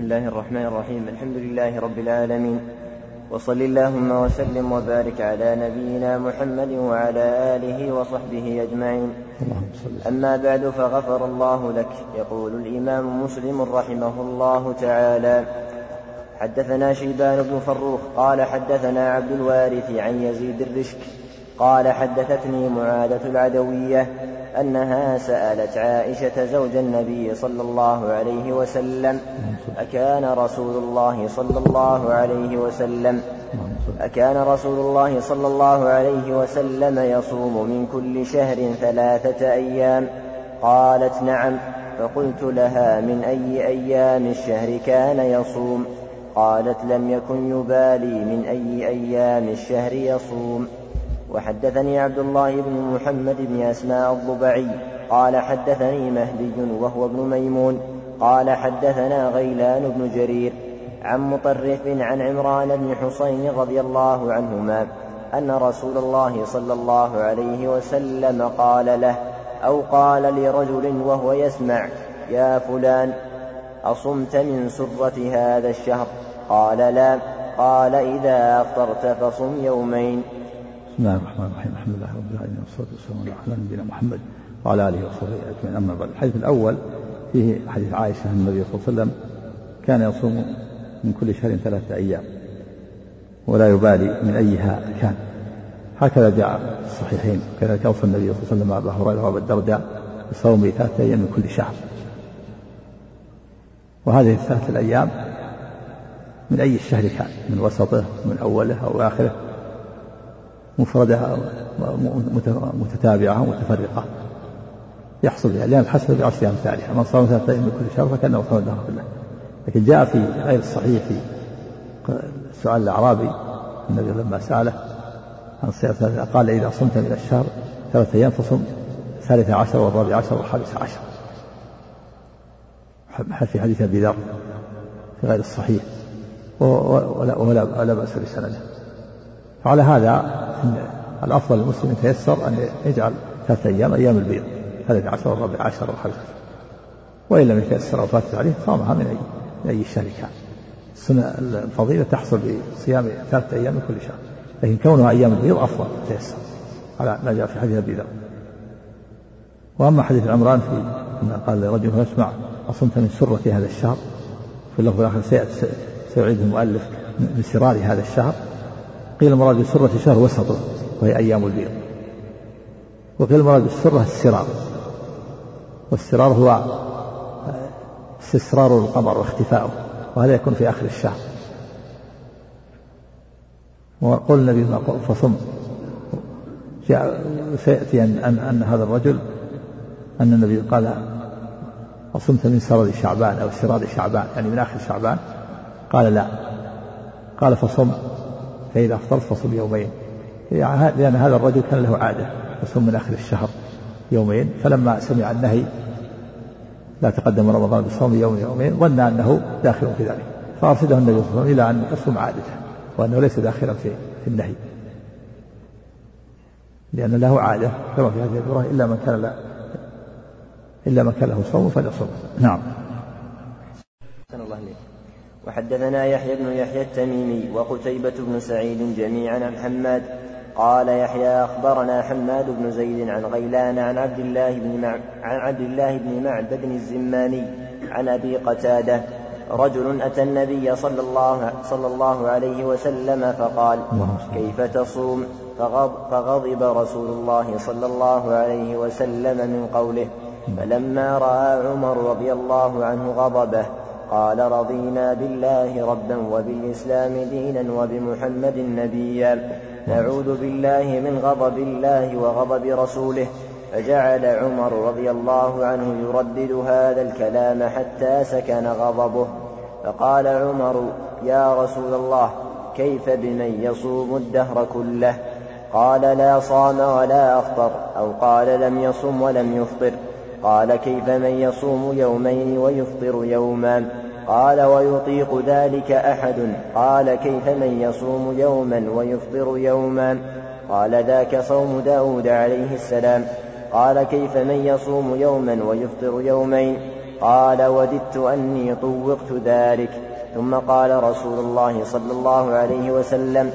بسم الله الرحمن الرحيم. الحمد لله رب العالمين. وصل اللهم وسلم وبارك على نبينا محمد وعلى آله وصحبه أجمعين. أما بعد فغفر الله لك يقول الإمام مسلم رحمه الله تعالى. حدثنا شيبان بن فروخ قال حدثنا عبد الوارث عن يزيد الرشك قال حدثتني معاذة العدوية أنها سألت عائشة زوج النبي صلى الله عليه وسلم أكان رسول الله صلى الله عليه وسلم أكان رسول الله صلى الله عليه وسلم يصوم من كل شهر ثلاثة أيام. قالت نعم فقلت لها من أي أيام الشهر كان يصوم؟ قالت لم يكن يبالي من أي أيام الشهر يصوم. وحدثني عبد الله بن محمد بن أسماء الضبعي قال حدثني مهدي وهو ابن ميمون قال حدثنا غيلان بن جرير عن مطرف عن عمران بن حسين رضي الله عنهما أن رسول الله صلى الله عليه وسلم قال له أو قال لرجل وهو يسمع يا فلان أصمت من سرة هذا الشهر؟ قال لا. قال إذا أفطرت فصم يومين. بسم الله الرحمن الرحيم. الحمد لله رب العالمين والصلاة والسلام على نبينا محمد وعلى آله وصحبه أجمعين. أما بعد الحديث الأول فيه حديث عائشة أن النبي صلى الله عليه وسلم كان يصوم من كل شهر ثلاثة أيام ولا يبالي من أيها كان. هكذا جاء في الصحيحين كذلك أوصى النبي صلى الله عليه وسلم أبا هريرة وأبا الدرداء بصوم ثلاثة أيام من كل شهر. وهذه الثلاثة الأيام من أي الشهر كان؟ من وسطه من أوله أو آخره؟ مفردة متتابعة ومتفرقة يحصل بها لأن الحسنة بعشر أمثالها من صام ثلاثة أيام من كل شهر فكأنه صام الدهر كله لكن جاء في غير الصحيح في سؤال الأعرابي النبي لما سأله عن صيام ثلاثة قال إذا صمت من الشهر ثلاثة أيام فصم الثالثة عشر والرابع عشر والخامس عشر. في حديث أبي ذر؟ في غير الصحيح. ولا, ولا بأس بسنده. فعلى هذا الأفضل للمسلم يتيسر أن يجعل ثلاثة أيام أيام البيض. الثالث عشر والرابع عشر والخامس وإن لم يتيسر أو فاتت عليه صامها من أي من أي شهر كان السنة الفضيلة تحصل بصيام ثلاثة أيام من كل شهر. لكن كونها أيام البيض أفضل تيسر. على ما جاء في حديث أبي ذر. وأما حديث عمران في ما قال لرجل يسمع أصمت من سرة هذا الشهر؟ في اللفظ الآخر سيعيد المؤلف من سرار هذا الشهر. قيل المراد بالسرة شهر وسطه وهي أيام البيض. وقيل المراد بالسرة السرار. والسرار هو استسرار القمر واختفاؤه وهذا يكون في آخر الشهر. وقول النبي فصم. سيأتي أن, أن, أن هذا الرجل أن النبي قال أصمت من سرد شعبان أو سراد شعبان يعني من آخر شعبان. قال لا. قال فصم. فإذا أفطرت فصم يومين يعني لأن هذا الرجل كان له عادة يصوم من آخر الشهر يومين. فلما سمع النهي لا تقدم رمضان بصوم يوم يومين ظن أنه داخل في ذلك. فأرشده النبي صلى الله عليه وسلم إلى أن يصوم عادته وأنه ليس داخلا في, في النهي. لأن له عادة كما في هذه الدورة إلا من كان لا إلا من كان له صوم فليصوم. نعم. الله وحدثنا يحيى بن يحيى التميمي وقتيبة بن سعيد جميعا عن حماد قال يحيى أخبرنا حماد بن زيد عن غيلان عن عبد الله بن مع... عن عبد الله بن معبد الزماني عن أبي قتادة رجل أتى النبي صلى الله صلى الله عليه وسلم فقال كيف تصوم؟ فغض فغضب رسول الله صلى الله عليه وسلم من قوله فلما رأى عمر رضي الله عنه غضبه قال رضينا بالله ربا وبالإسلام دينا وبمحمد نبيا. نعوذ بالله من غضب الله وغضب رسوله. فجعل عمر رضي الله عنه يردد هذا الكلام حتى سكن غضبه. فقال عمر يا رسول الله كيف بمن يصوم الدهر كله؟ قال لا صام ولا أفطر. أو قال لم يصم ولم يفطر. قال كيف من يصوم يومين ويفطر يوما قال ويطيق ذلك أحد قال كيف من يصوم يوما ويفطر يوما قال ذاك صوم داود عليه السلام قال كيف من يصوم يوما ويفطر يومين قال وددت أني طوقت ذلك ثم قال رسول الله صلى الله عليه وسلم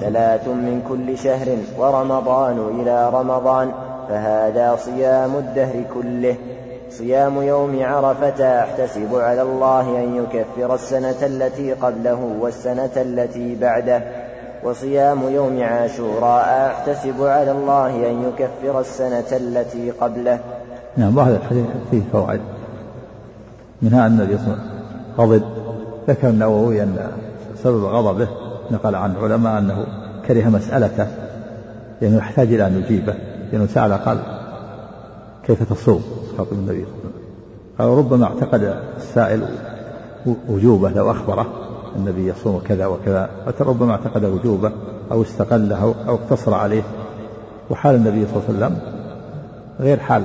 ثلاث من كل شهر ورمضان إلى رمضان فهذا صيام الدهر كله. صيام يوم عرفة أحتسب على الله أن يكفر السنة التي قبله والسنة التي بعده. وصيام يوم عاشوراء أحتسب على الله أن يكفر السنة التي قبله. نعم وهذا الحديث فيه فوائد. منها أن النبي غضب ذكر النووي أن سبب غضبه نقل عن العلماء أنه كره مسألته لأنه يحتاج إلى أن يجيبه. لأنه سأل قال كيف تصوم؟ خاطب النبي. صلى الله عليه وسلم قال ربما اعتقد السائل وجوبه لو أخبره النبي يصوم كذا وكذا ربما اعتقد وجوبه أو استقله أو اقتصر عليه. وحال النبي صلى الله عليه وسلم غير حال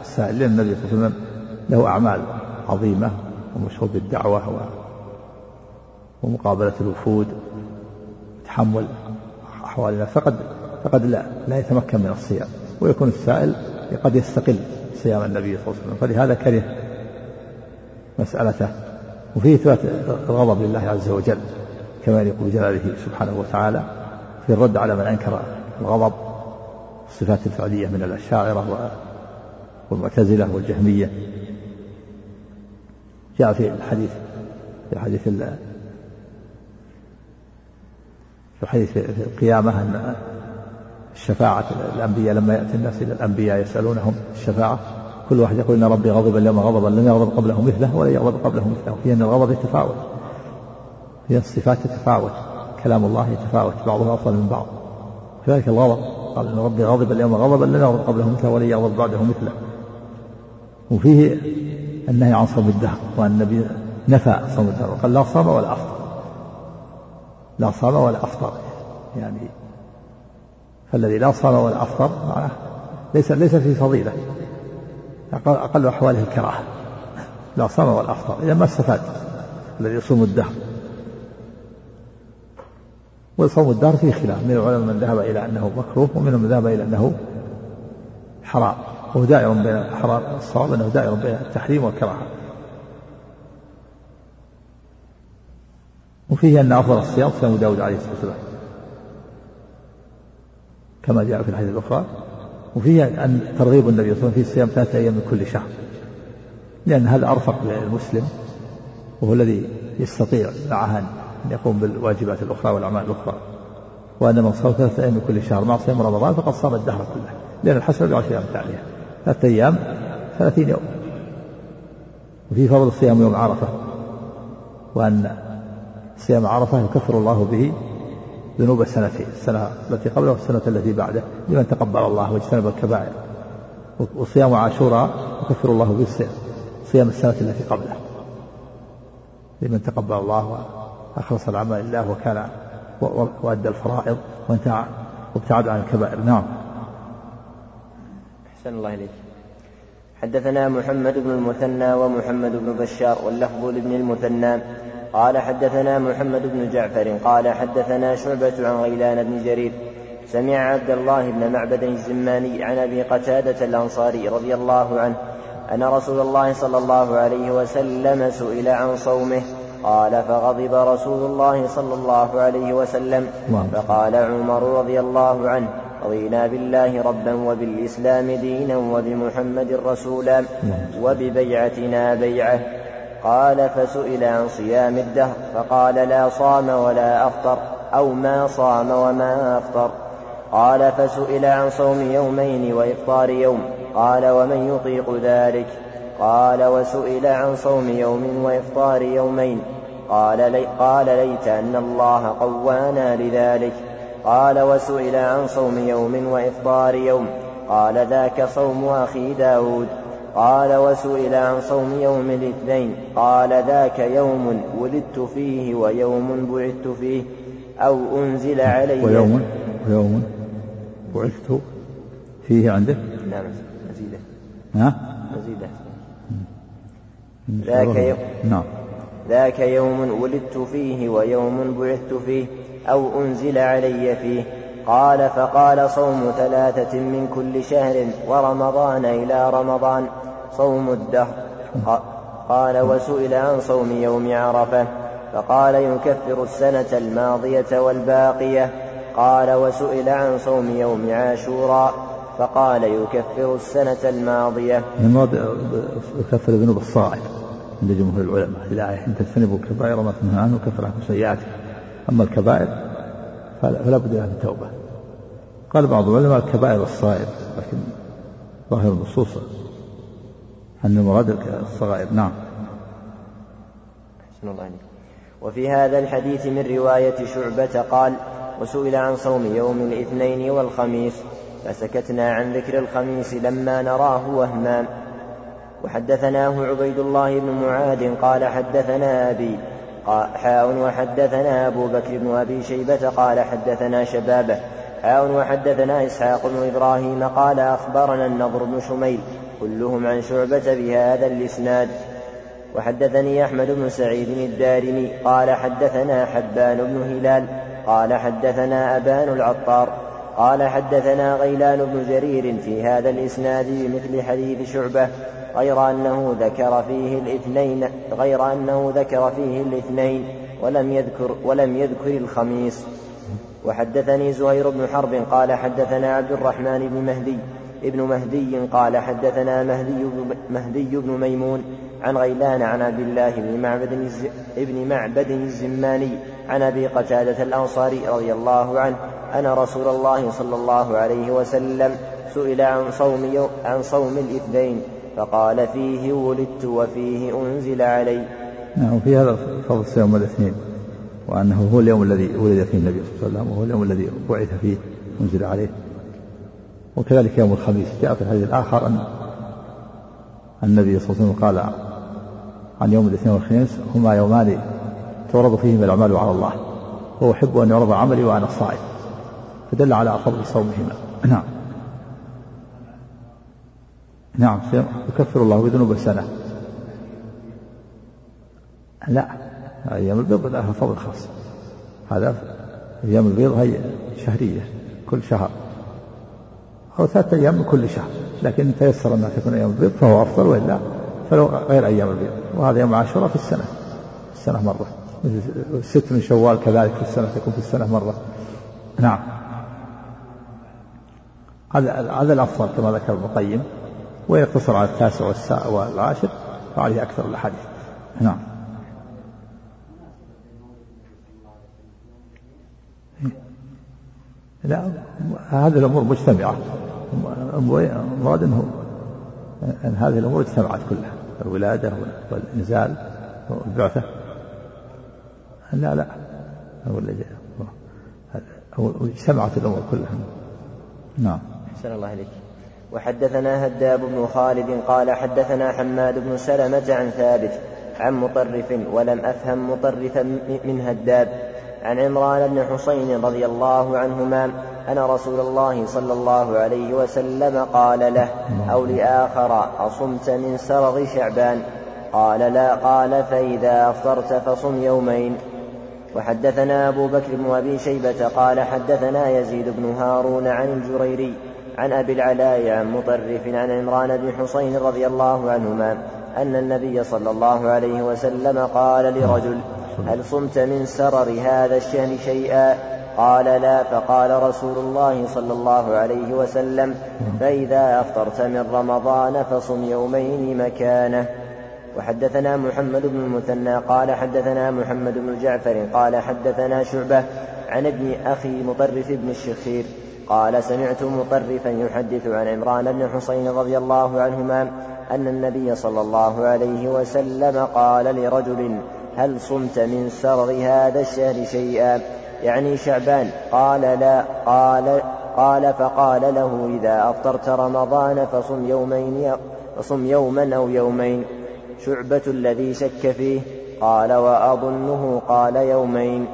السائل لأن النبي صلى الله عليه وسلم له أعمال عظيمة ومشهور بالدعوة ومقابلة الوفود تحمل أحوال الناس فقد فقد لا لا يتمكن من الصيام ويكون السائل قد يستقل صيام النبي صلى الله عليه وسلم. فلهذا كره مسألته. وفيه إثبات الغضب لله عز وجل كما يقول جلاله سبحانه وتعالى في الرد على من أنكر الغضب الصفات الفعلية من الأشاعرة والمعتزلة والجهمية. جاء في الحديث في حديث في حديث القيامة أن الشفاعة. الأنبياء لما يأتي الناس إلى الأنبياء يسألونهم الشفاعة كل واحد يقول إن ربي غضب اليوم غضبا لم يغضب قبله مثله ولا يغضب قبله مثله في أن الغضب يتفاوت في الصفات تتفاوت كلام الله يتفاوت بعضها أفضل من بعض. كذلك الغضب قال إن ربي غضب اليوم غضبا لم يغضب قبله مثله ولا يغضب بعده مثله. وفيه النهي عن صوم الدهر وأن النبي نفى صوم الدهر وقال لا صام ولا أفطر. لا صام ولا أفطر يعني فالذي لا صام ولا أفطر معناه ليس ليس في فضيلة أقل, أقل أحواله الكراهة. لا صام ولا أفطر إذا ما استفاد الذي يصوم الدهر. وصوم الدهر فيه خلاف من العلماء من ذهب إلى أنه مكروه ومنهم من ذهب إلى أنه حرام وهو دائر بين حرام الصواب أنه دائر بين التحريم والكراهة. وفيه أن أفضل الصيام صيام داود عليه الصلاة والسلام. كما جاء في الحديث الأخرى. وفيه أن ترغيب النبي صلى الله عليه وسلم في صيام ثلاثة أيام من كل شهر. لأن هذا أرفق للمسلم وهو الذي يستطيع معها أن يقوم بالواجبات الأخرى والأعمال الأخرى. وأن من صام ثلاثة أيام من كل شهر مع صيام رمضان فقد صام الدهر كله لأن الحسنة بعشر ثانية ثلاثة أيام ثلاثين يوم. وفي فضل صيام يوم عرفة. وأن صيام عرفة يكفر الله به ذنوب السنتين السنة التي قبله والسنة التي بعده لمن تقبل الله واجتنب الكبائر. وصيام عاشوراء يكفر الله به الصيام. صيام السنة التي قبله. لمن تقبل الله وأخلص العمل لله وكان وأدى الفرائض وانتهى وابتعد عن الكبائر. نعم. أحسن الله إليك. حدثنا محمد بن المثنى ومحمد بن بشار واللفظ لابن المثنى قال حدثنا محمد بن جعفر قال حدثنا شعبة عن غيلان بن جرير سمع عبد الله بن معبد الزماني عن أبي قتادة الأنصاري رضي الله عنه أن رسول الله صلى الله عليه وسلم سئل عن صومه قال فغضب رسول الله صلى الله عليه وسلم فقال عمر رضي الله عنه رضينا بالله ربا وبالإسلام دينا وبمحمد رسولا وببيعتنا بيعة قال فسئل عن صيام الدهر فقال لا صام ولا أفطر أو ما صام وما أفطر. قال فسئل عن صوم يومين وإفطار يوم قال ومن يطيق ذلك؟ قال وسئل عن صوم يوم وإفطار يومين. قال, لي قال ليت أن الله قوانا لذلك. قال وسئل عن صوم يوم وإفطار يوم قال ذاك صوم أخي داود. قال وسئل عن صوم يوم الاثنين قال ذاك يوم ولدت فيه ويوم بعثت فيه أو أنزل علي ويوم ويوم بعثت فيه عندك نعم مزيدة. ها؟ مزيدة. ذاك يوم نعم. ذاك يوم ولدت فيه ويوم بعثت فيه أو أنزل علي فيه. قال فقال صوم ثلاثة من كل شهر ورمضان إلى رمضان. صوم الدهر. قال وسئل عن صوم يوم عرفة. فقال يكفر السنة الماضية والباقية. قال وسئل عن صوم يوم عاشوراء. فقال يكفر السنة الماضية. الماضي يكفر ذنوب الصاعد عند جمهور العلماء. الآية إن تجتنبوا الكبائر ما تنهى عنه كفر عنكم سيئاتكم أما الكبائر فلا بد لها من توبة قال بعض العلماء الكبائر الصائر لكن ظاهر النصوص أن المراد الصغائر. نعم. أحسن الله وفي هذا الحديث من رواية شعبة قال وسئل عن صوم يوم الاثنين والخميس فسكتنا عن ذكر الخميس لما نراه وهما. وحدثناه عبيد الله بن معاذ قال حدثنا أبي حاء وحدثنا أبو بكر بن أبي شيبة قال حدثنا شبابه. حاء وحدثنا إسحاق بن إبراهيم قال أخبرنا النضر بن شميل كلهم عن شعبة بهذا الإسناد. وحدثني أحمد بن سعيد الدارمي قال حدثنا حبان بن هلال قال حدثنا أبان العطار قال حدثنا غيلان بن جرير في هذا الإسناد بمثل حديث شعبة. غير أنه ذكر فيه الاثنين غير أنه ذكر فيه الاثنين ولم يذكر ولم يذكر الخميس. وحدثني زهير بن حرب قال حدثنا عبد الرحمن بن مهدي ابن مهدي قال حدثنا مهدي مهدي بن ميمون عن غيلان عن عبد الله بن معبد ابن معبد الزماني عن أبي قتادة الأنصاري رضي الله عنه أن رسول الله صلى الله عليه وسلم سئل عن صوم عن صوم الاثنين. فقال فيه ولدت وفيه أنزل علي. نعم في هذا فضل صيام الاثنين وأنه هو اليوم الذي ولد فيه النبي صلى الله عليه وسلم وهو اليوم الذي بعث فيه أنزل عليه. وكذلك يوم الخميس جاء في الحديث الآخر أن النبي صلى الله عليه وسلم قال عن يوم الاثنين والخميس هما يومان تعرض فيهما الأعمال على الله وأحب أن يعرض عملي وأنا صائم فدل على فضل صومهما نعم نعم يكفر الله بذنوب السنة. لا أيام البيض لها فضل خاص هذا أيام البيض هي شهرية كل شهر. أو ثلاثة أيام من كل شهر. لكن تيسر أنها تكون أيام البيض فهو أفضل وإلا فلو غير أيام البيض. وهذا يوم عاشوراء في السنة. في السنة مرة. ست من شوال كذلك في السنة تكون في السنة مرة. نعم. هذا هذا الأفضل كما ذكر ابن القيم. ويقتصر على التاسع والعاشر. فعليه أكثر الأحاديث. نعم. لا هذه الأمور مجتمعة. المراد أنه أن هذه الأمور اجتمعت كلها. الولادة والإنزال والبعثة. لا لا. اجتمعت الأمور كلها. نعم. أحسن الله إليك. وحدثنا هداب بن خالد قال حدثنا حماد بن سلمة عن ثابت عن مطرف ولم أفهم مطرفا من هداب عن عمران بن حسين رضي الله عنهما أن رسول الله صلى الله عليه وسلم قال له أو لآخر أصمت من سرغ شعبان؟ قال لا قال فإذا أفطرت فصم يومين. وحدثنا أبو بكر بن أبي شيبة قال حدثنا يزيد بن هارون عن الجريري عن أبي العلاء عن مطرف عن عمران بن حسين رضي الله عنهما أن النبي صلى الله عليه وسلم قال لرجل هل صمت من سرر هذا الشهر شيئا؟ قال لا. فقال رسول الله صلى الله عليه وسلم فإذا أفطرت من رمضان فصم يومين مكانه. وحدثنا محمد بن المثنى قال حدثنا محمد بن جعفر قال حدثنا شعبة عن ابن أخي مطرف بن الشخير. قال سمعت مطرفا يحدث عن عمران بن حسين رضي الله عنهما أن النبي صلى الله عليه وسلم قال لرجل هل صمت من سرر هذا الشهر شيئا؟ يعني شعبان. قال لا. قال قال فقال له إذا أفطرت رمضان فصم يومين فصم يوما أو يومين. شعبة الذي شك فيه. قال وأظنه قال يومين.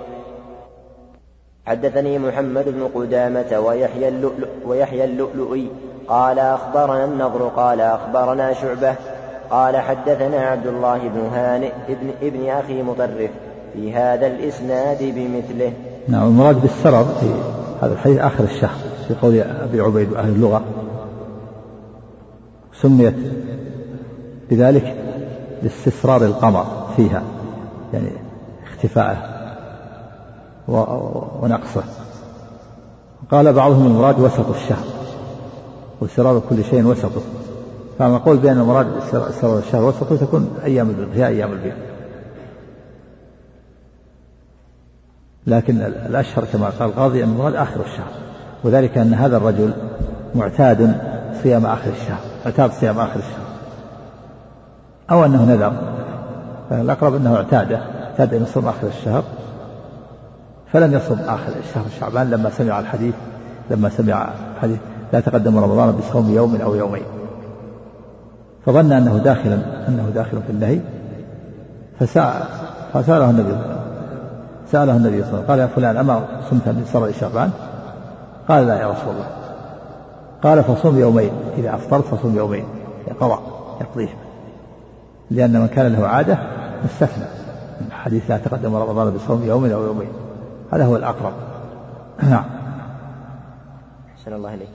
حدثني محمد بن قدامة ويحيى اللؤلؤ ويحيى اللؤلؤي قال أخبرنا النضر قال أخبرنا شعبة قال حدثنا عبد الله بن هانئ ابن, ابن أخي مطرف في هذا الإسناد بمثله. نعم المراد بالسرر في هذا الحديث آخر الشهر في قول أبي عبيد أهل اللغة. سميت بذلك لاستسرار القمر فيها يعني اختفائه. ونقصه. قال بعضهم المراد وسط الشهر وسرار كل شيء وسطه. فما قول بأن المراد سرار الشهر وسطه تكون أيام البيض هي أيام البيض لكن الأشهر كما قال القاضي أن المراد آخر الشهر. وذلك أن هذا الرجل معتاد صيام آخر الشهر اعتاد صيام آخر الشهر. أو أنه نذر. الأقرب أنه اعتاده اعتاد أن يصوم آخر الشهر. فلم يصم آخر الشهر شعبان لما سمع الحديث لما سمع الحديث لا تقدم رمضان بصوم يوم أو يومين. فظن أنه داخل أنه داخل في النهي فسأل فسأله النبي سأله النبي صلى الله عليه وسلم قال يا فلان أما صمت من سر شعبان؟ قال لا يا رسول الله. قال فصوم يومين إذا أفطرت فصوم يومين قضاء يقضيه لأن من كان له عادة مستثنى. من حديث لا تقدم رمضان بصوم يوم أو يومين. هذا هو الأقرب. نعم. أحسن الله إليك.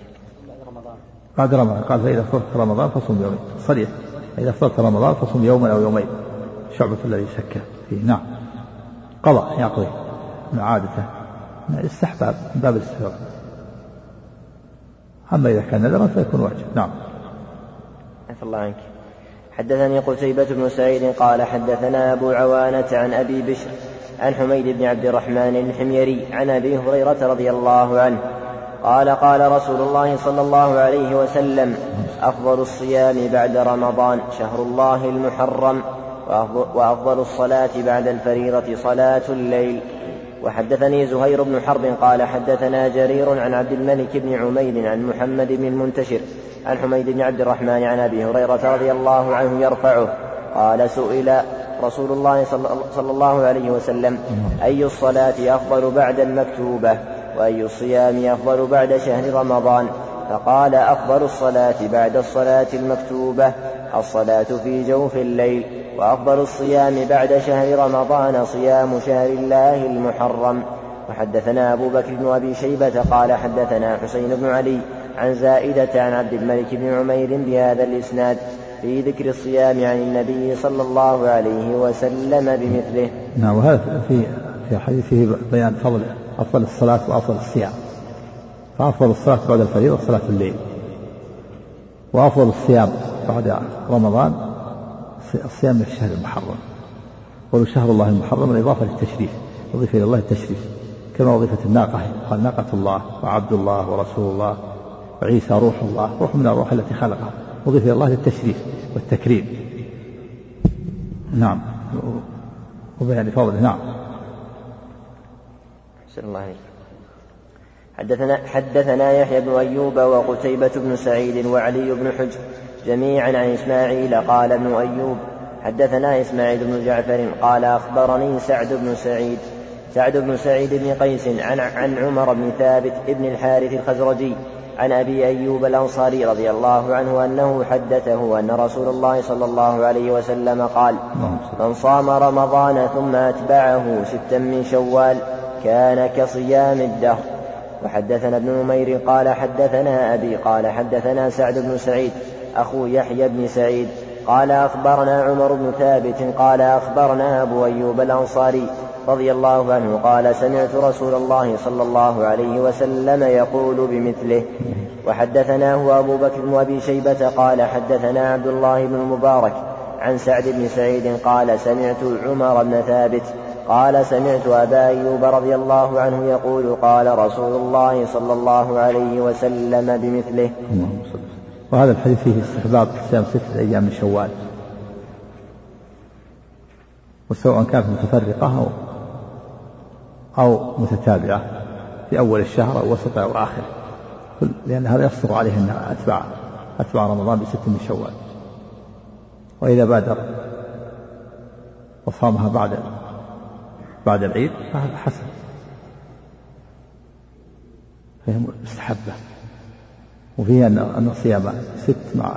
بعد رمضان. قال فإذا افطرت رمضان فصوم يومين. صريح. إذا افطرت رمضان فصوم يوما أو يومين. شعبة الذي شك فيه. نعم. قضاء يقضي. عادته استحباب. من باب الاستحباب. أما إذا كان نذرا فيكون واجب. نعم. عفى الله عنك. حدثني قتيبة بن سعيد قال حدثنا أبو عوانة عن أبي بشر عن حميد بن عبد الرحمن الحميري عن أبي هريرة رضي الله عنه قال قال رسول الله صلى الله عليه وسلم أفضل الصيام بعد رمضان شهر الله المحرم وأفضل الصلاة بعد الفريضة صلاة الليل. وحدثني زهير بن حرب قال حدثنا جرير عن عبد الملك بن عمير عن محمد بن المنتشر عن حميد بن عبد الرحمن عن أبي هريرة رضي الله عنه يرفعه. قال سئل رسول الله صلى الله عليه وسلم. أي الصلاة أفضل بعد المكتوبة وأي الصيام أفضل بعد شهر رمضان. فقال أفضل الصلاة بعد الصلاة المكتوبة الصلاة في جوف الليل وأفضل الصيام بعد شهر رمضان صيام شهر الله المحرم. وحدثنا أبو بكر بن أبي شيبة قال حدثنا حسين بن علي عن زائدة عن عبد الملك بن عمير بهذا الإسناد. في ذكر الصيام عن النبي صلى الله عليه وسلم بمثله. نعم وهذا في في حديثه بيان فضل أفضل الصلاة وأفضل الصيام. فأفضل الصلاة بعد الفريضة صلاة الليل. وأفضل الصيام بعد رمضان الصيام من الشهر المحرم. ولو شهر الله المحرم الإضافة للتشريف أضيف إلى الله التشريف. كما أضيفت الناقة قال ناقة الله وعبد الله ورسول الله وعيسى روح الله روح من الروح التي خلقها. أضيف إلى الله للتشريف والتكريم. نعم. وبيان فضله. نعم. الله عليك. حدثنا حدثنا يحيى بن أيوب وقتيبة بن سعيد وعلي بن حجر جميعا عن إسماعيل قال ابن أيوب حدثنا إسماعيل بن جعفر قال أخبرني سعد بن سعيد سعد بن سعيد بن قيس عن عن عمر بن ثابت بن الحارث الخزرجي عن أبي أيوب الأنصاري رضي الله عنه أنه حدثه أن رسول الله صلى الله عليه وسلم قال من صام رمضان ثم أتبعه ستا من شوال كان كصيام الدهر. وحدثنا ابن نمير قال حدثنا أبي قال حدثنا سعد بن سعيد أخو يحيى بن سعيد قال أخبرنا عمر بن ثابت قال أخبرنا أبو أيوب الأنصاري رضي الله عنه قال سمعت رسول الله صلى الله عليه وسلم يقول بمثله وحدثناه أبو بكر بن أبي شيبة قال حدثنا عبد الله بن المبارك عن سعد بن سعيد قال سمعت عمر بن ثابت قال سمعت أبا أيوب رضي الله عنه يقول قال رسول الله صلى الله عليه وسلم بمثله. وهذا الحديث فيه استحباب صيام ستة أيام من شوال. وسواء كانت متفرقة أو أو متتابعة في أول الشهر أو وسطه أو آخره لأن هذا يصدق عليه أنها أتباع أتباع رمضان بست من شوال. وإذا بادر وصامها بعد بعد العيد فهذا حسن. فهي مستحبة. وفيه أن أن صيام ست مع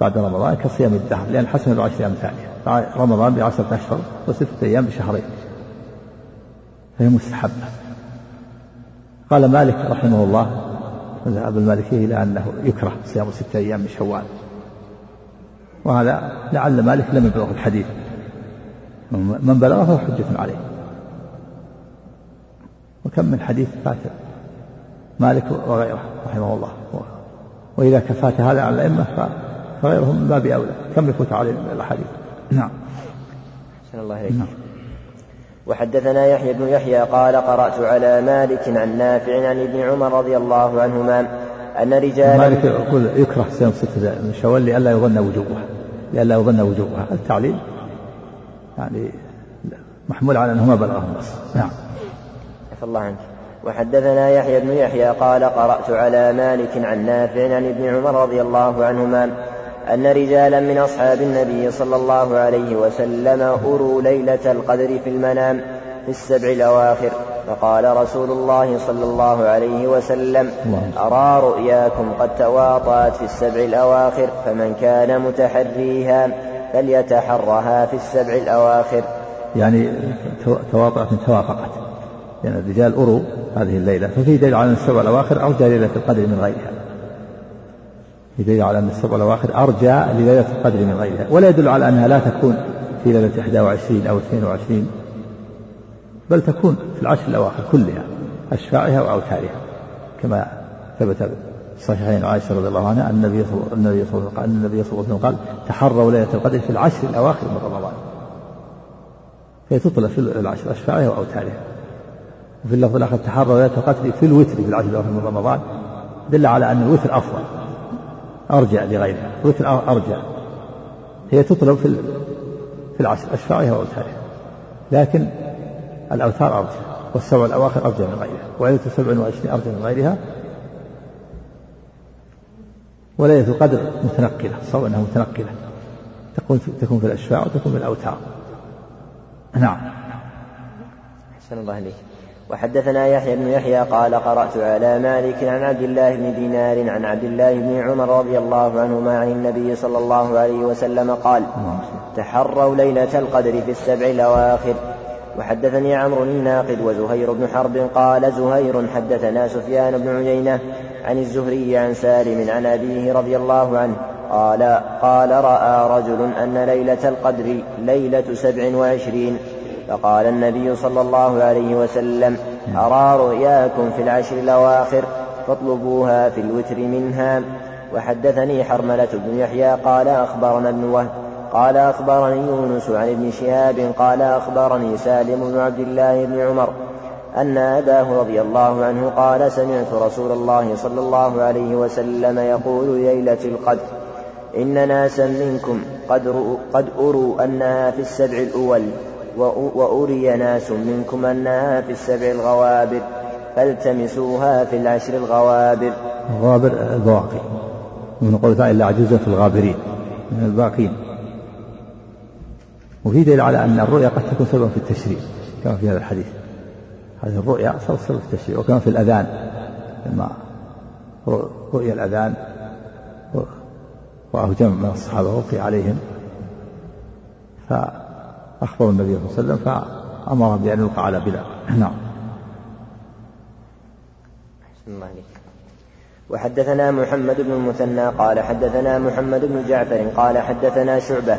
بعد رمضان كصيام الدهر لأن حسن بعشر أمثالها رمضان بعشرة أشهر وستة أيام بشهرين. فهي مستحبة. قال مالك رحمه الله مذهب المالكية إلى أنه يكره صيام ستة أيام من شوال. وهذا لعل مالك لم يبلغ الحديث. من بلغه فهو حجة عليه. وكم من حديث فات مالك وغيره رحمه الله. وإذا كفات هذا على الأئمة فغيرهم من باب أولى. كم يفوت عليهم من الأحاديث؟ نعم. الله إليك. نعم. وحدثنا يحيى بن يحيى قال قرأت على مالك عن نافع عن ابن عمر رضي الله عنهما أن رجالا مالك يقول يكره صيام ستة من شوال لئلا يظن وجوبها لئلا يظن وجوبها التعليل يعني محمول على أنه ما بلغه النص نعم. عفى الله عنك. وحدثنا يحيى بن يحيى قال قرأت على مالك عن نافع عن ابن عمر رضي الله عنهما أن رجالا من أصحاب النبي صلى الله عليه وسلم أروا ليلة القدر في المنام في السبع الأواخر. فقال رسول الله صلى الله عليه وسلم أرى رؤياكم قد تواطأت في السبع الأواخر فمن كان متحريها فليتحرها في السبع الأواخر. يعني تواطأت توافقت. يعني الرجال أروا هذه الليلة ففي دليل على السبع الأواخر أرجى ليلة القدر من غيرها. في دليل على أن السبع الأواخر أرجى لليلة القدر من غيرها ولا يدل على أنها لا تكون في ليلة 21 أو 22 بل تكون في العشر الأواخر كلها أشفاعها وأوتارها كما ثبت في الصحيحين عائشة رضي الله عنها أن النبي صلى الله عليه وسلم قال تحروا ليلة القدر في العشر الأواخر من رمضان. فهي تطلع في العشر أشفاعها وأوتارها وفي اللفظ الآخر تحروا ليلة القدر في الوتر في العشر الأواخر من رمضان دل على أن الوتر أفضل. أرجع لغيرها. الوتر أرجع. هي تطلب في في العشر أشفاعها وأوتارها. لكن الأوتار أرجع. والسبع الأواخر أرجع من غيرها. وليلة سبع وعشرين أرجع من غيرها. وليلة القدر متنقلة. صار أنها متنقلة. تكون تكون في الأشفاع وتكون في الأوتار. نعم. أحسن الله إليك. وحدثنا يحيى بن يحيى قال قرأت على مالك عن عبد الله بن دينار عن عبد الله بن عمر رضي الله عنهما عن النبي صلى الله عليه وسلم قال تحروا ليلة القدر في السبع الأواخر. وحدثني عمرو الناقد وزهير بن حرب قال زهير حدثنا سفيان بن عيينة عن الزهري عن سالم عن أبيه رضي الله عنه قال قال رأى رجل أن ليلة القدر ليلة سبع وعشرين فقال النبي صلى الله عليه وسلم أرى رؤياكم في العشر الأواخر فاطلبوها في الوتر منها. وحدثني حرملة بن يحيى قال أخبرنا ابن وهب قال أخبرني يونس عن ابن شهاب قال أخبرني سالم بن عبد الله بن عمر أن أباه رضي الله عنه قال سمعت رسول الله صلى الله عليه وسلم يقول ليلة القدر إن ناسا منكم قد, قد أروا أنها في السبع الأول وأري ناس منكم أنها في السبع الغوابر فالتمسوها في العشر الغوابر. الغوابر البواقي. من قول تعالى إلا عجوزا في الغابرين من الباقين. وفي دليل على أن الرؤيا قد تكون سببا في التشريع كما في هذا الحديث. هذه الرؤيا سبب في التشريع وكما في الأذان. لما رؤيا الأذان رآه جمع من الصحابة وقي عليهم. فأخبر النبي صلى الله عليه وسلم فأمر بأن يلقى على بلال. نعم. وحدثنا محمد بن المثنى قال حدثنا محمد بن جعفر قال حدثنا شعبة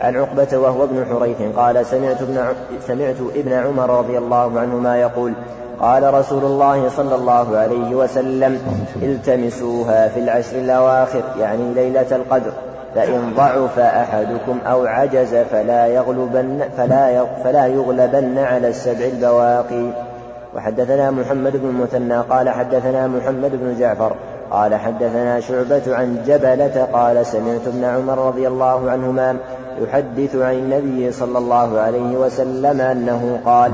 عن عقبة وهو ابن حريث قال سمعت ابن سمعت ابن عمر رضي الله عنهما يقول قال رسول الله صلى الله عليه وسلم التمسوها في العشر الأواخر يعني ليلة القدر. فإن ضعف أحدكم أو عجز فلا يغلبن فلا فلا يغلبن على السبع البواقي. وحدثنا محمد بن المثنى قال حدثنا محمد بن جعفر قال حدثنا شعبة عن جبلة قال سمعت ابن عمر رضي الله عنهما يحدث عن النبي صلى الله عليه وسلم أنه قال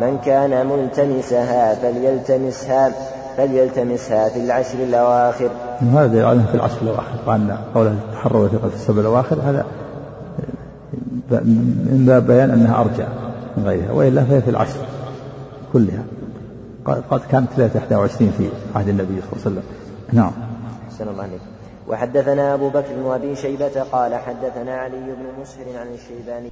من كان ملتمسها فليلتمسها فليلتمسها في العشر الأواخر. هذا دليل في العشر الأواخر وأن قوله تحروا في السبع الأواخر هذا من باب بيان أنها أرجع من غيرها وإلا فهي في العشر كلها. قد كانت ليلة 21 في عهد النبي صلى الله عليه وسلم. نعم. أحسن الله عليك. وحدثنا أبو بكر وأبي شيبة قال حدثنا علي بن مسهر عن الشيباني.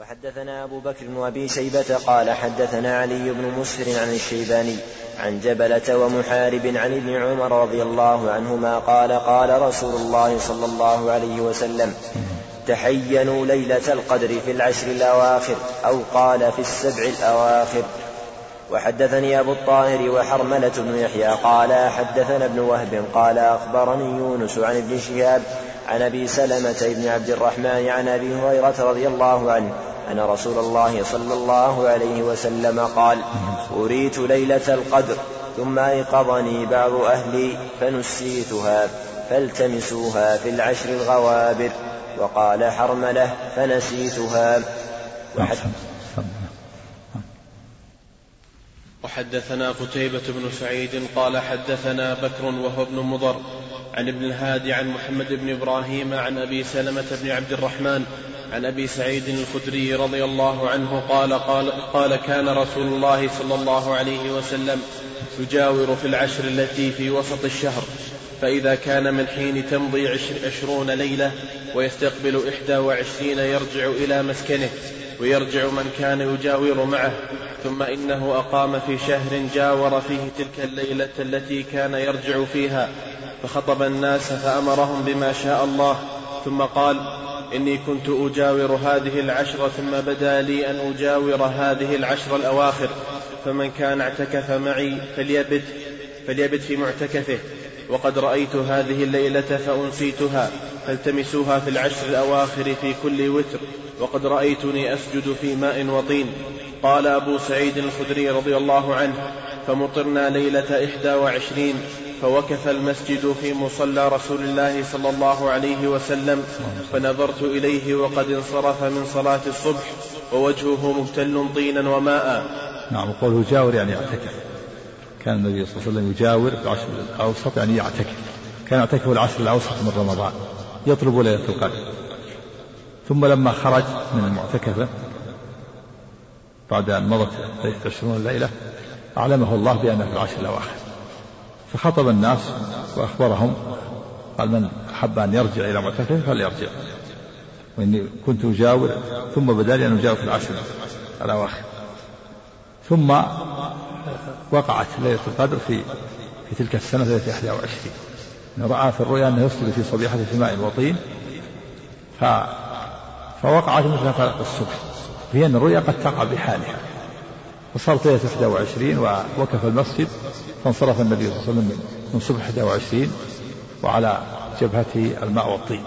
وحدثنا أبو بكر وأبي شيبة قال حدثنا علي بن مسهر عن الشيباني عن جبلة ومحارب عن ابن عمر رضي الله عنهما قال قال رسول الله صلى الله عليه وسلم تحينوا ليلة القدر في العشر الأواخر أو قال في السبع الأواخر. وحدثني أبو الطاهر وحرملة بن يحيى قال حدثنا ابن وهب قال أخبرني يونس عن ابن شهاب عن أبي سلمة بن عبد الرحمن عن أبي هريرة رضي الله عنه أن رسول الله صلى الله عليه وسلم قال أريت ليلة القدر ثم أيقظني بعض أهلي فنسيتها فالتمسوها في العشر الغوابر وقال حرملة فنسيتها. وحد وحدثنا قتيبة بن سعيد قال حدثنا بكر وهو ابن مضر عن ابن الهادي عن محمد بن إبراهيم عن أبي سلمة بن عبد الرحمن عن أبي سعيد الخدري رضي الله عنه قال قال, قال كان رسول الله صلى الله عليه وسلم يجاور في العشر التي في وسط الشهر فإذا كان من حين تمضي عشرون ليلة ويستقبل إحدى وعشرين يرجع إلى مسكنه. ويرجع من كان يجاور معه ثم إنه أقام في شهر جاور فيه تلك الليلة التي كان يرجع فيها فخطب الناس فأمرهم بما شاء الله ثم قال إني كنت أجاور هذه العشر ثم بدا لي أن أجاور هذه العشر الأواخر فمن كان اعتكف معي فليبت فليبت في معتكفه وقد رأيت هذه الليلة فأنسيتها. فالتمسوها في العشر الأواخر في كل وتر وقد رأيتني أسجد في ماء وطين. قال أبو سعيد الخدري رضي الله عنه فمطرنا ليلة إحدى وعشرين فوكف المسجد في مصلى رسول الله صلى الله عليه وسلم فنظرت إليه وقد انصرف من صلاة الصبح ووجهه مبتل طينا وماء. نعم قوله جاور يعني يعتكف. كان النبي صلى الله عليه وسلم يجاور العشر الأوسط يعني يعتكف. كان يعتكف العشر الأوسط من رمضان. يطلب ليلة القدر. ثم لما خرج من المعتكفة بعد أن مضت عشرون ليلة أعلمه الله بأنه في العشر الأواخر. فخطب الناس وأخبرهم قال من أحب أن يرجع إلى معتكفة فليرجع. وإني كنت أجاور ثم بدأ لي أن أجاور في العشر الأواخر. ثم وقعت ليلة القدر في في تلك السنة ليلة 21 رأى في الرؤيا أنه يسجد في صبيحة في ماء وطين ف فوقعت مثل فلق الصبح. في أن الرؤيا قد تقع بحالها. وصارت ليلة 21 ووقف المسجد فانصرف النبي صلى الله عليه وسلم من صبح 21 وعلى جبهته الماء والطين.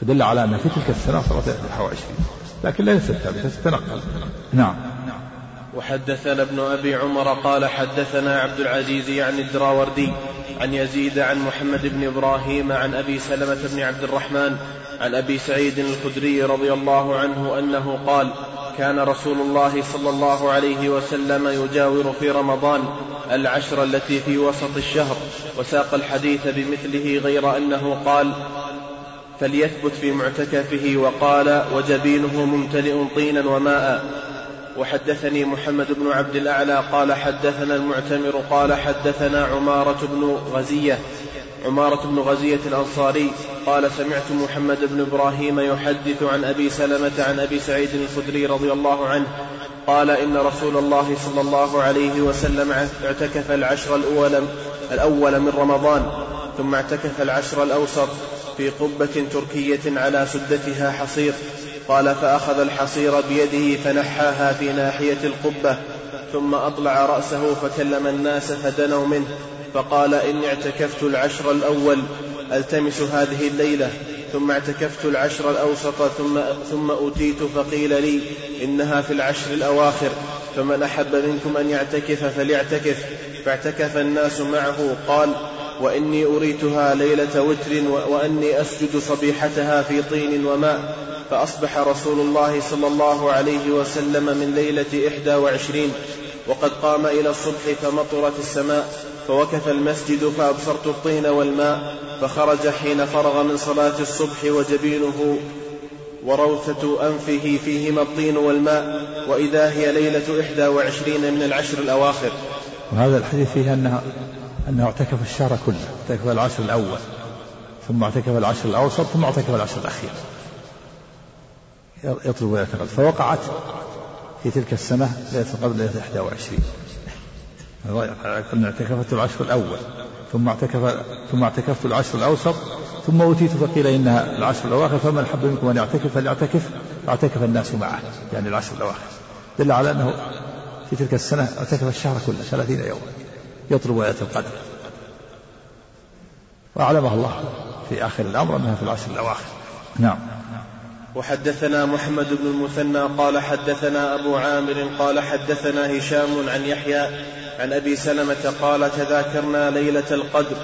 فدل على أن في تلك السنة صارت 21 لكن ليست ثابتة تتنقل. نعم. وحدثنا ابن أبي عمر قال حدثنا عبد العزيز يعني الدراوردي عن يزيد عن محمد بن إبراهيم عن أبي سلمة بن عبد الرحمن عن أبي سعيد الخدري رضي الله عنه أنه قال كان رسول الله صلى الله عليه وسلم يجاور في رمضان العشر التي في وسط الشهر وساق الحديث بمثله غير أنه قال فليثبت في معتكفه وقال وجبينه ممتلئ طينا وماء. وحدثني محمد بن عبد الأعلى قال حدثنا المعتمر قال حدثنا عمارة بن غزية عمارة بن غزية الأنصاري قال سمعت محمد بن إبراهيم يحدث عن أبي سلمة عن أبي سعيد الخدري رضي الله عنه قال إن رسول الله صلى الله عليه وسلم اعتكف العشر الأول, الأول من رمضان ثم اعتكف العشر الأوسط في قبة تركية على سدتها حصير. قال فأخذ الحصير بيده فنحاها في ناحية القبة ثم أطلع رأسه فكلم الناس فدنوا منه فقال إني اعتكفت العشر الأول ألتمس هذه الليلة ثم اعتكفت العشر الأوسط ثم, ثم أتيت فقيل لي إنها في العشر الأواخر فمن أحب منكم أن يعتكف فليعتكف فاعتكف الناس معه قال وإني أريتها ليلة وتر وأني أسجد صبيحتها في طين وماء فأصبح رسول الله صلى الله عليه وسلم من ليلة إحدى وعشرين وقد قام إلى الصبح فمطرت السماء فوكف المسجد فأبصرت الطين والماء فخرج حين فرغ من صلاة الصبح وجبينه وروثة أنفه فيهما الطين والماء وإذا هي ليلة إحدى وعشرين من العشر الأواخر. وهذا الحديث فيه أنه أنه اعتكف الشهر كله اعتكف العشر الأول ثم اعتكف العشر الأوسط ثم اعتكف العشر الأخير. يطلب ليلة القدر. فوقعت في تلك السنة ليلة القدر ليلة 21 قلنا اعتكفت العشر الأول ثم اعتكف ثم اعتكفت العشر الأوسط ثم أوتيت فقيل إنها العشر الأواخر فمن حب منكم أن يعتكف؟ فليعتكف. فاعتكف الناس معه يعني العشر الأواخر. دل على أنه في تلك السنة اعتكف الشهر كله ثلاثين يوما. يطلب ليلة القدر. وأعلمه الله في آخر الأمر أنها في العشر الأواخر. نعم. وحدثنا محمد بن المثنى قال حدثنا أبو عامر قال حدثنا هشام عن يحيى عن أبي سلمة قال تذاكرنا ليلة القدر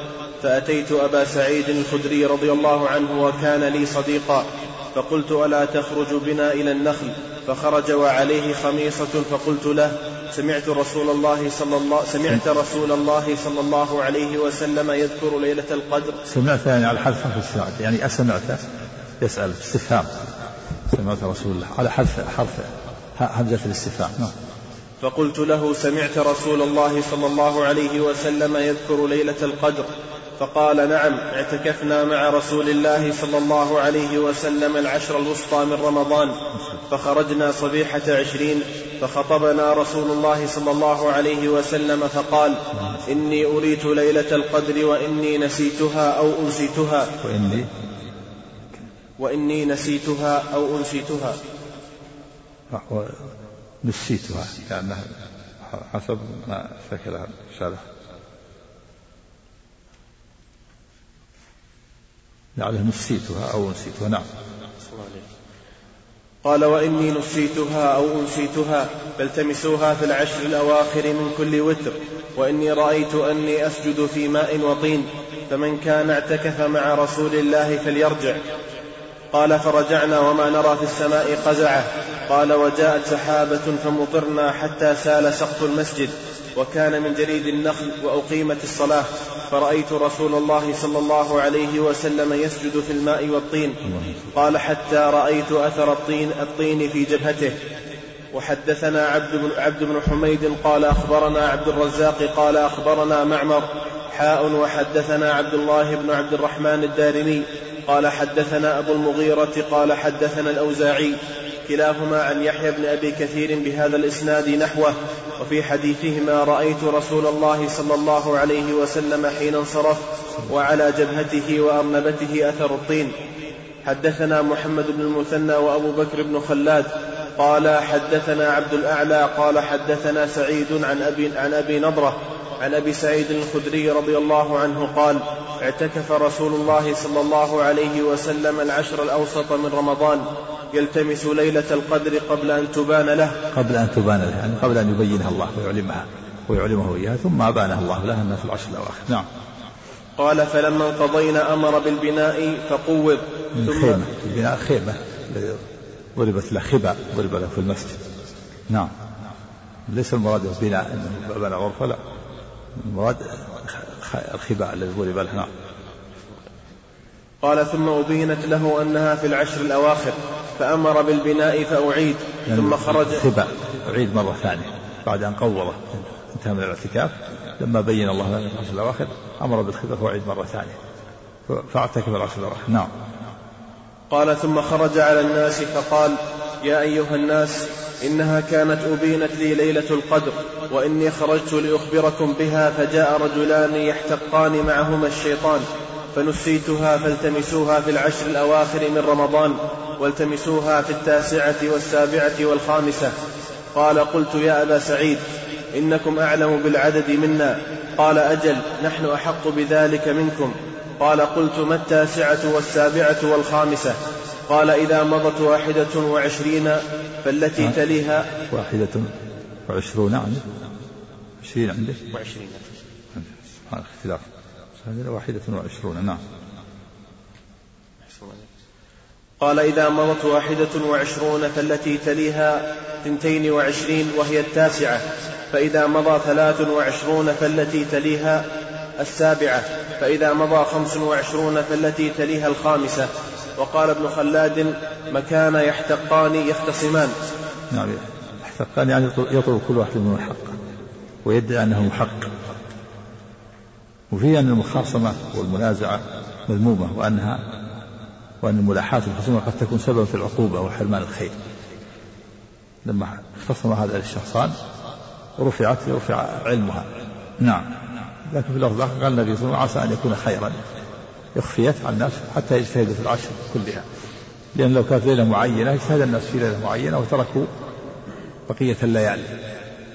فأتيت أبا سعيد الخدري رضي الله عنه وكان لي صديقا فقلت ألا تخرج بنا إلى النخل؟ فخرج وعليه خميصة فقلت له سمعت رسول الله صلى الله سمعت رسول الله صلى الله عليه وسلم يذكر ليلة القدر؟ سمعت يعني على حذف حرف السعد يعني أسمعت يسأل استفهام. سمعت رسول الله. على حذف حرف همزة الاستفهام. نعم. فقلت له سمعت رسول الله صلى الله عليه وسلم يذكر ليلة القدر. فقال نعم اعتكفنا مع رسول الله صلى الله عليه وسلم العشر الوسطى من رمضان. فخرجنا صبيحة عشرين فخطبنا رسول الله صلى الله عليه وسلم فقال إني أريت ليلة القدر وإني نسيتها أو أنسيتها. وإني وإني نسيتها أو أنسيتها. نسيتها لأنها حسب ما شكلها الشارح لعله نسيتها أو نسيتها نعم. قال وإني نسيتها أو أنسيتها فالتمسوها في العشر الأواخر من كل وتر وإني رأيت أني أسجد في ماء وطين فمن كان اعتكف مع رسول الله فليرجع. قال فرجعنا وما نرى في السماء قزعة. قال وجاءت سحابة فمطرنا حتى سال سقف المسجد وكان من جريد النخل وأقيمت الصلاة. فرأيت رسول الله صلى الله عليه وسلم يسجد في الماء والطين. قال حتى رأيت أثر الطين الطين في جبهته. وحدثنا عبد بن, عبد بن حميد قال أخبرنا عبد الرزاق قال أخبرنا معمر حاء وحدثنا عبد الله بن عبد الرحمن الدارمي. قال حدثنا أبو المغيرة قال حدثنا الأوزاعي كلاهما عن يحيى بن أبي كثير بهذا الإسناد نحوه وفي حديثهما رأيت رسول الله صلى الله عليه وسلم حين انصرف وعلى جبهته وأرنبته أثر الطين. حدثنا محمد بن المثنى وأبو بكر بن خلاد قال حدثنا عبد الأعلى قال حدثنا سعيد عن أبي, عن أبي نضرة عن أبي سعيد الخدري رضي الله عنه قال اعتكف رسول الله صلى الله عليه وسلم العشر الأوسط من رمضان يلتمس ليلة القدر قبل أن تبان له. قبل أن تبان له يعني قبل أن يبينها الله ويعلمها ويعلمه إياها ثم ابانها الله لها انها في العشر الأواخر. نعم. قال فلما انقضينا أمر بالبناء فقوض. ثم خيمة. البناء خيمة. ضربت له خبأ ضرب له في المسجد. نعم. ليس المراد بناء انه بنى غرفة لا. المراد الخباء الذي ضرب له نعم قال ثم أبينت له أنها في العشر الأواخر فأمر بالبناء فأعيد يعني ثم خرج. خباء أعيد مرة ثانية بعد أن قوضه انتهى من الاعتكاف لما بين الله لنا العشر الأواخر أمر بالخباء فأعيد مرة ثانية. فاعتكف العشر الأواخر. نعم. قال ثم خرج على الناس فقال يا أيها الناس إنها كانت أبينت لي ليلة القدر وإني خرجت لأخبركم بها فجاء رجلان يحتقان معهما الشيطان فنسيتها فالتمسوها في العشر الأواخر من رمضان والتمسوها في التاسعة والسابعة والخامسة. قال قلت يا أبا سعيد إنكم أعلم بالعدد منا. قال أجل نحن أحق بذلك منكم. قال قلت ما التاسعة والسابعة والخامسة؟ قال إذا مضت واحدة وعشرين فالتي تليها واحدة وعشرون عندك عشرين عندك؟ وعشرين. هذا اختلاف. واحدة وعشرون نعم. قال إذا مضت واحدة وعشرون فالتي تليها ثنتين وعشرين وهي التاسعة. فإذا مضى ثلاث وعشرون فالتي تليها السابعة. فإذا مضى خمس وعشرون فالتي تليها الخامسة. وقال ابن خلاد مكان يحتقان يختصمان. نعم يحتقان يعني يطلب كل واحد منهم الحق ويدعي أنه محق وفيه أن المخاصمة والمنازعة مذمومة وأنها وأن الملاحاة الخصومة قد تكون سببا في العقوبة وحرمان الخير. لما اختصم هذا الشخصان رفعت رفع علمها. نعم. لكن في اللفظ قال النبي صلى الله عليه وسلم عسى أن يكون خيرا. إخفيت عن الناس حتى يجتهدوا في العشر كلها. لأن لو كانت ليلة معينة اجتهد الناس في ليلة معينة وتركوا بقية الليالي.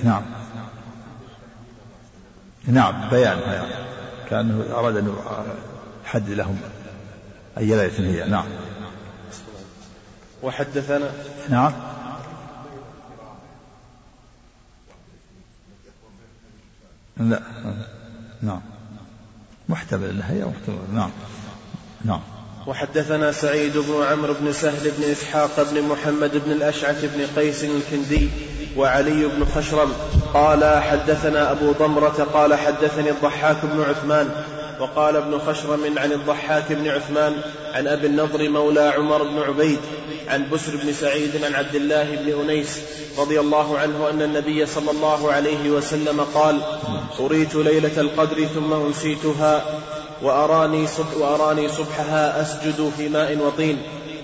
نعم. نعم بيان بيان. كأنه أراد أن يحدد لهم أي ليلة هي. نعم. وحدثنا. نعم. لا. نعم. محتمل إنها هي محتمل. نعم. نعم. وحدثنا سعيد بن عمرو بن سهل بن إسحاق بن محمد بن الأشعث بن قيس الكندي وعلي بن خشرم قال حدثنا أبو ضمرة قال حدثني الضحاك بن عثمان وقال ابن خشرم عن الضحاك بن عثمان عن أبي النضر مولى عمر بن عبيد عن بسر بن سعيد عن عبد الله بن أنيس رضي الله عنه أن النبي صلى الله عليه وسلم قال أريت ليلة القدر ثم أنسيتها وأراني صبح وأراني صبحها أسجد في ماء وطين.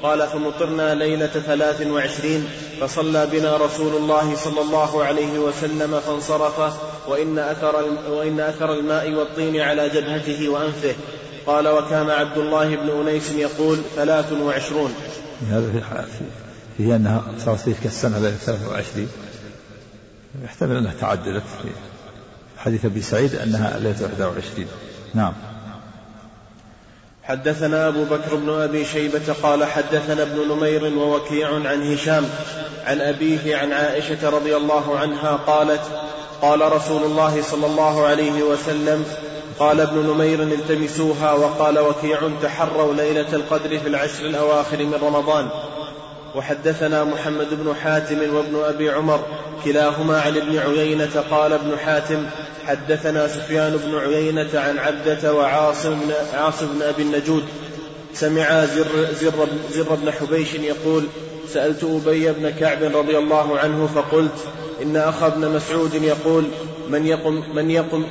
قال فمطرنا ليلة ثلاث وعشرين فصلى بنا رسول الله صلى الله عليه وسلم فانصرف وإن أثر, وإن أثر الماء والطين على جبهته وأنفه. قال وكان عبد الله بن أنيس يقول ثلاث وعشرون. هذا في فيه أنها صارت تلك السنة ليلة 23 يحتمل أنها تعدلت في حديث أبي سعيد أنها ليلة 21 نعم. حدثنا أبو بكر بن أبي شيبة قال حدثنا ابن نمير ووكيع عن هشام عن أبيه عن عائشة رضي الله عنها قالت قال رسول الله صلى الله عليه وسلم قال ابن نمير التمسوها وقال وكيع تحروا ليلة القدر في العشر الأواخر من رمضان. وحدثنا محمد بن حاتم وابن أبي عمر كلاهما عن ابن عيينة قال ابن حاتم حدثنا سفيان بن عيينة عن عبدة وعاصم بن, عاصم بن أبي النجود. سمع زر, زر, زر بن حبيش يقول سألت أبي بن كعب رضي الله عنه فقلت إن أخا ابن مسعود يقول من يقم من يقم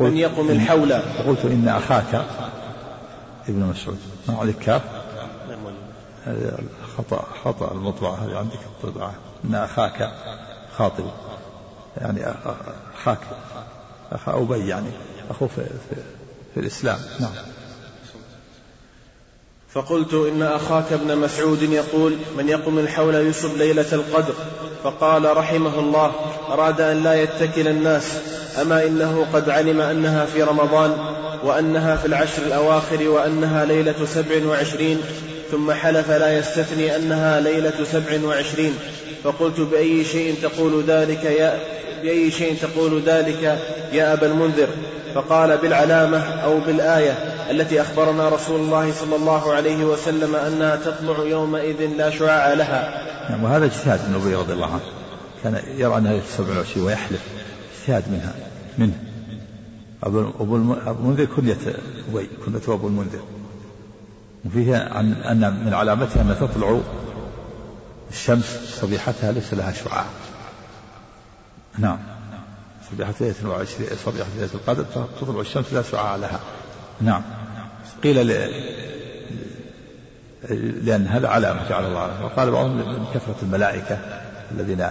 من يقم الحول؟ فقلت إن أخاك ابن مسعود. ما عليك كاف خطأ خطأ المطبعة هذه عندك الطبعة إن أخاك خاطب يعني أخاك أخا أبي يعني أخوه في, في, في الإسلام. نعم. فقلت إن أخاك ابن مسعود يقول من يقم الحول يصب ليلة القدر. فقال رحمه الله أراد أن لا يتكل الناس أما إنه قد علم أنها في رمضان وأنها في العشر الأواخر وأنها ليلة سبع وعشرين ثم حلف لا يستثني أنها ليلة سبع وعشرين. فقلت بأي شيء تقول ذلك يا بأي شيء تقول ذلك يا أبا المنذر؟ فقال بالعلامة أو بالآية التي أخبرنا رسول الله صلى الله عليه وسلم أنها تطلع يومئذ لا شعاع لها. نعم وهذا اجتهاد ابن أبي رضي الله عنه. كان يرى أنها 27 ويحلف. اجتهاد منها منه. أبو المنذر كنية أبي كنية أبو المنذر. وفيه عن أن من علامتها أن تطلع الشمس صبيحتها ليس لها شعاع. نعم. صبيحة ليلة وعشرين صبيحة ليلة القدر تطلع الشمس لا شعاع لها. نعم. قيل ل... لأن هذا علامة جعل الله. عليه وقال بعضهم من كثرة الملائكة الذين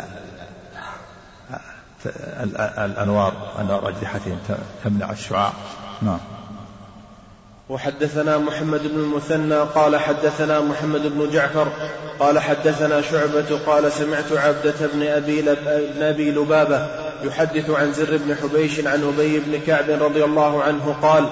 الأنوار أنوار أجنحتهم تمنع الشعاع. نعم. وحدثنا محمد بن المثنى قال حدثنا محمد بن جعفر قال حدثنا شعبة قال سمعت عبدة بن أبي, لب... أبي لبابة يحدث عن زر بن حبيش عن أبي بن كعب رضي الله عنه قال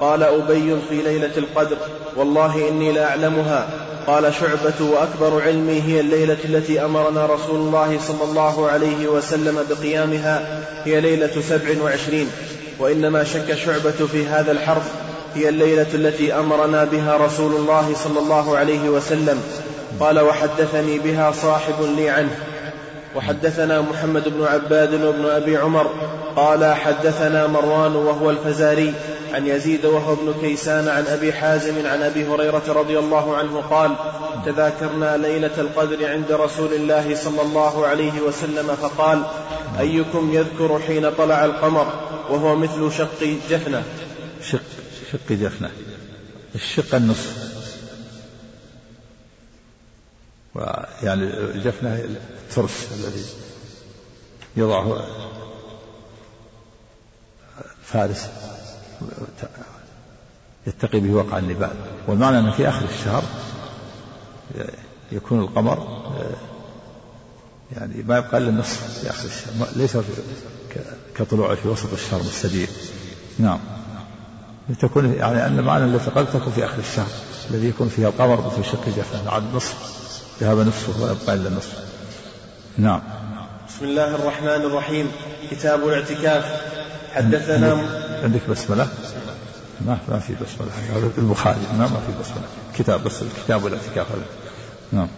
قال أبي في ليلة القدر والله إني لأعلمها قال شعبة وأكبر علمي هي الليلة التي أمرنا رسول الله صلى الله عليه وسلم بقيامها هي ليلة سبع وعشرين. وإنما شك شعبة في هذا الحرف هي الليلة التي أمرنا بها رسول الله صلى الله عليه وسلم. قال وحدثني بها صاحب لي عنه. وحدثنا محمد بن عباد وابن أبي عمر. قال حدثنا مروان وهو الفزاري عن يزيد وهو ابن كيسان عن أبي حازم عن أبي هريرة رضي الله عنه قال تذاكرنا ليلة القدر عند رسول الله صلى الله عليه وسلم. فقال أيكم يذكر حين طلع القمر وهو مثل شق جفنة. شق. شق جفنة الشق النصف. ويعني الجفنة الترس الذي يضعه فارس. يتقي به وقع النبال والمعنى أن في آخر الشهر يكون القمر يعني ما يبقى إلا النصف في آخر الشهر. ليس كطلوعه في وسط الشهر مستدير. نعم. لتكون يعني أن معنى التي قد تكون في آخر الشهر الذي يكون فيها القمر في شق جفن عاد نصف ذهب نصفه ولا يبقى إلا النصف نعم. بسم الله الرحمن الرحيم. كتاب الاعتكاف. حدثنا عندك بسملة؟ ما ما في بسملة. هذا البخاري. ما ما في بسملة. كتاب بس الكتاب والاعتكاف هذا. نعم.